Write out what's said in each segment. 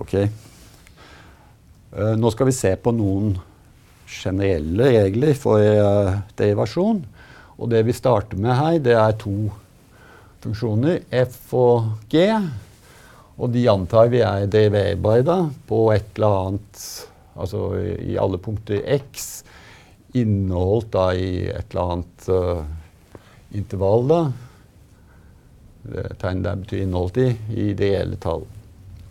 Ok. Uh, nå skal vi se på noen generelle regler for derivasjon. Og det vi starter med her, det er to funksjoner, f og g. Og de antar vi er deriverbare på et eller annet Altså i alle punkter x inneholdt da i et eller annet uh, intervall. da. Det tegnet der betyr innholdt i, i det reelle tall.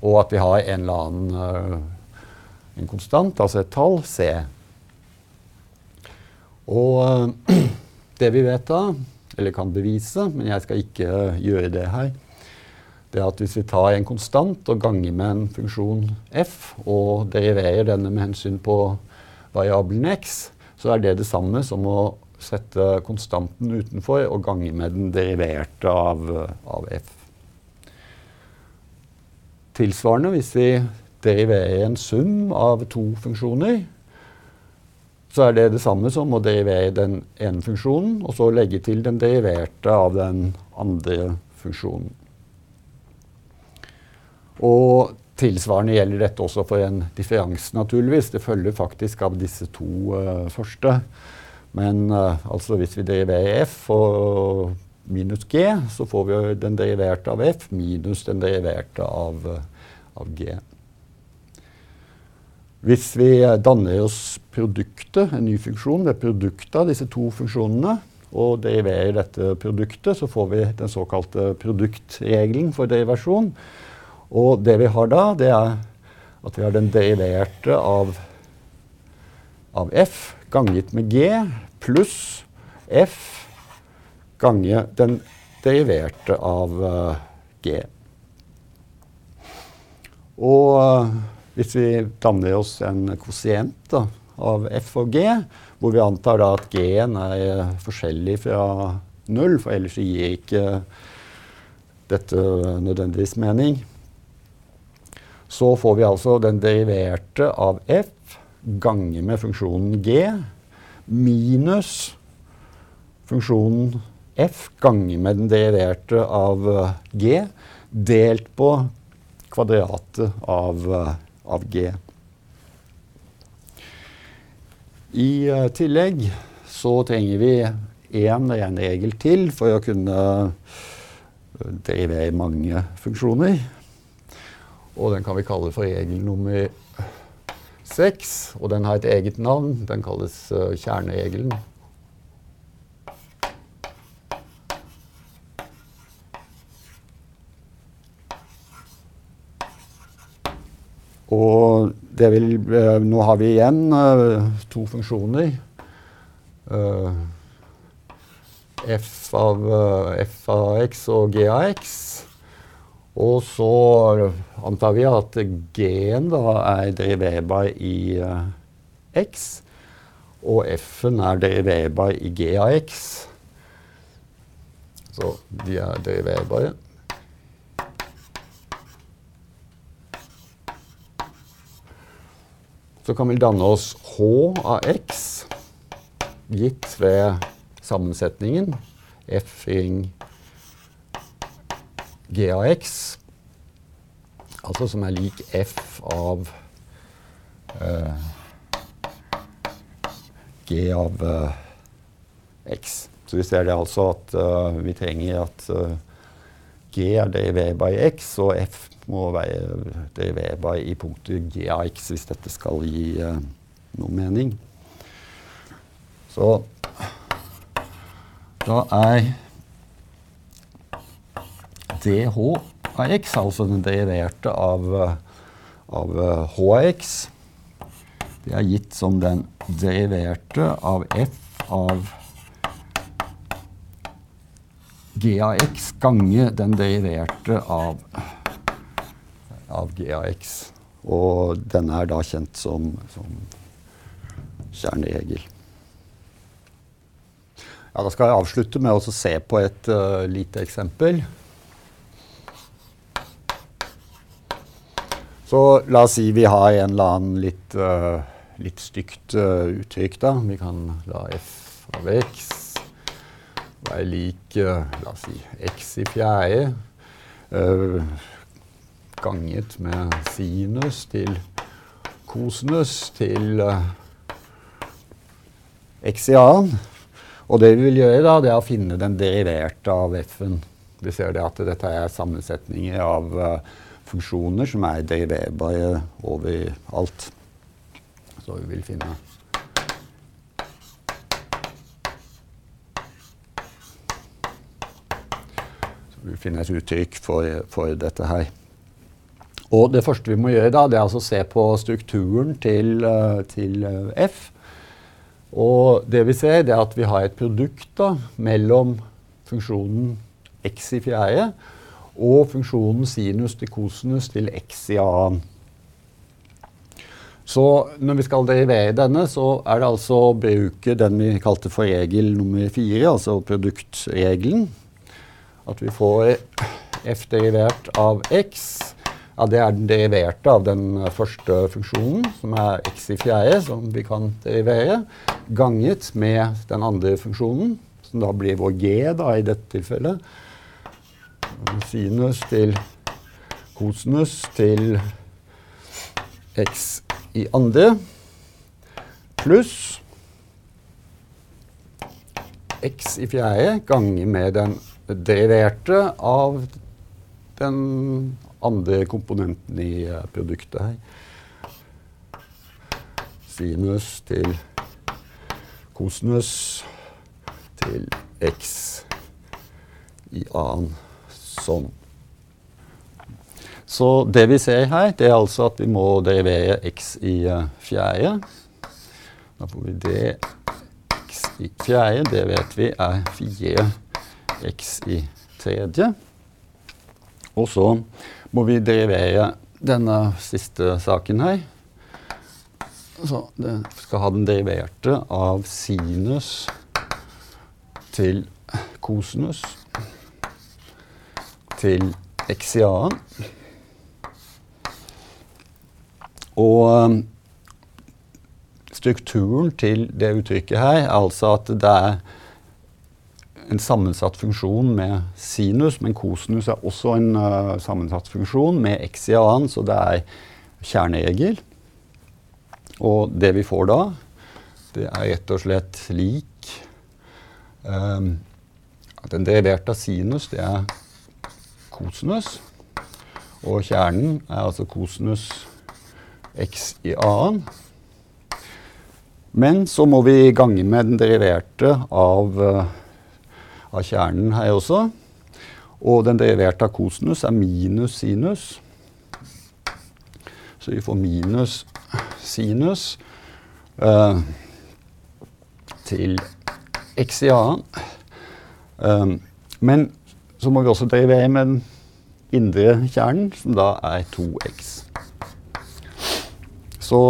Og at vi har en eller annen uh, en konstant, altså et tall, c. Og uh, det vi vet da, eller kan bevise, men jeg skal ikke gjøre det her, det er at hvis vi tar en konstant og ganger med en funksjon f, og deriverer denne med hensyn på variabelen x, så er det det samme som å sette konstanten utenfor og gange med den deriverte av, av f. Tilsvarende hvis vi deriverer en sum av to funksjoner, så er det det samme som å derivere den ene funksjonen og så legge til den deriverte av den andre funksjonen. Og tilsvarende gjelder dette også for en differanse, naturligvis. Det følger faktisk av disse to uh, første. Men uh, altså hvis vi deriverer f og minus g, så får vi den deriverte av f minus den deriverte av, uh, av g. Hvis vi danner oss produktet, en ny funksjon, det produktet av disse to funksjonene, og deriverer dette produktet, så får vi den såkalte produktregelen for derivasjon. Og det vi har da, det er at vi har den deriverte av, av f ganget med g pluss f gange den deriverte av uh, g. Og uh, hvis vi danner oss en kvotient av f og g, hvor vi antar da at g-en er uh, forskjellig fra null, for ellers gir ikke dette nødvendigvis mening, så får vi altså den deriverte av f ganger med funksjonen g minus funksjonen f ganger med den deriverte av g delt på kvadratet av av G. I uh, tillegg så trenger vi én regel til for å kunne derivere mange funksjoner. Og den kan vi kalle for regel nummer seks. Og den har et eget navn. Den kalles kjerneregelen. Og vil, eh, nå har vi igjen uh, to funksjoner. Uh, f, av, uh, f av x og g av x. Og så antar vi at g-en er deriverbar i x. Og f-en er deriverbar i g av x. Så de er deriverbare. Så kan vi danne oss h av x gitt ved sammensetningen f ring g av x, altså som er lik f av uh, g av uh, x. Så vi ser det altså at uh, vi trenger at g er deriverbar i x, og f må være by i punktet g av x hvis dette skal gi uh, noe mening. Så da er dh av x, altså den deriverte av, av h av x, det er gitt som den deriverte av f av g av x gange den deriverte av av GAX. Og denne er da kjent som, som kjerneregel. Ja, da skal jeg avslutte med å se på et uh, lite eksempel. Så la oss si vi har en eller annen litt, uh, litt stygt uh, uttrykk. da. Vi kan la f av x være lik la oss si x i fjerde ganget med sinus til kosinus til uh, x i annen. Og det vi vil gjøre, da, det er å finne den deriverte av f-en. Vi ser det at dette er sammensetninger av uh, funksjoner som er deriverbare overalt. Så vi vil finne Så vi vil finne et uttrykk for, for dette her. Og det første vi må gjøre, da, det er altså å se på strukturen til, uh, til uh, f. Og det vi ser, det er at vi har et produkt da, mellom funksjonen x i fjerde og funksjonen sinus til kosinus til x i annen. Så når vi skal derivere denne, så er det altså å bruke den vi kalte for regel nummer fire, altså produktregelen. At vi får f derivert av x. Ja, det er den deriverte av den første funksjonen, som er x i fjerde, som vi kan derivere, ganget med den andre funksjonen, som da blir vår g da, i dette tilfellet sinus til kosinus til x i andre pluss x i fjerde ganger med den deriverte av den andre komponenten i eh, produktet her. Sinus til kosinus til x i annen sånn. Så det vi ser her, det er altså at vi må derivere x i uh, fjerde. Da får vi det x i fjerde. Det vet vi er 4x i tredje. Og så må vi derivere denne siste saken her. Så det skal ha den deriverte av sinus til kosinus til x i annen. Og um, strukturen til det uttrykket her er altså at det er en sammensatt funksjon med sinus, men kosinus er også en uh, sammensatt funksjon med x i annen, så det er kjerneegel. Og det vi får da, det er rett og slett lik um, Den deriverte av sinus det er kosinus. Og kjernen er altså kosinus x i annen. Men så må vi gange med den deriverte av, uh, av kjernen her også. Og den deriverte av kosinus er minus sinus. Så vi får minus sinus uh, til x i annen. Um, men så må vi også derivere med den indre kjernen, som da er 2x. Så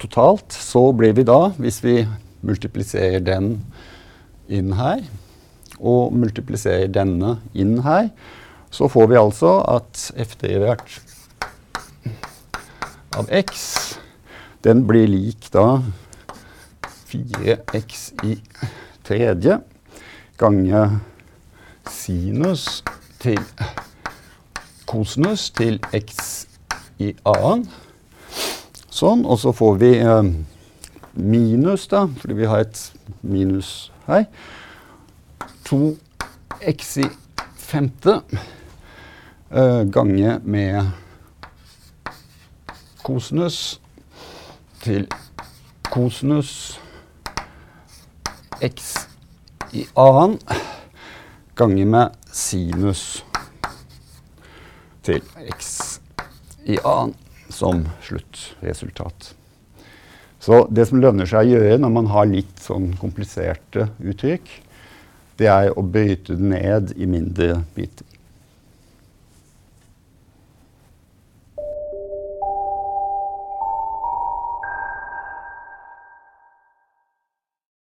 totalt så blir vi da, hvis vi multipliserer den inn her, og multipliserer denne inn her, så får vi altså at f derivert av x, den blir lik da 4x i tredje gange sinus til kosinus til x i annen. Sånn. Og så får vi eh, minus, da, fordi vi har et minus her. 2x i femte uh, gange med kosinus til kosinus x i annen ganger med sinus til x i annen som sluttresultat. Så det som lønner seg å gjøre når man har litt sånn kompliserte uttrykk, det er å bryte det ned i mindre biter.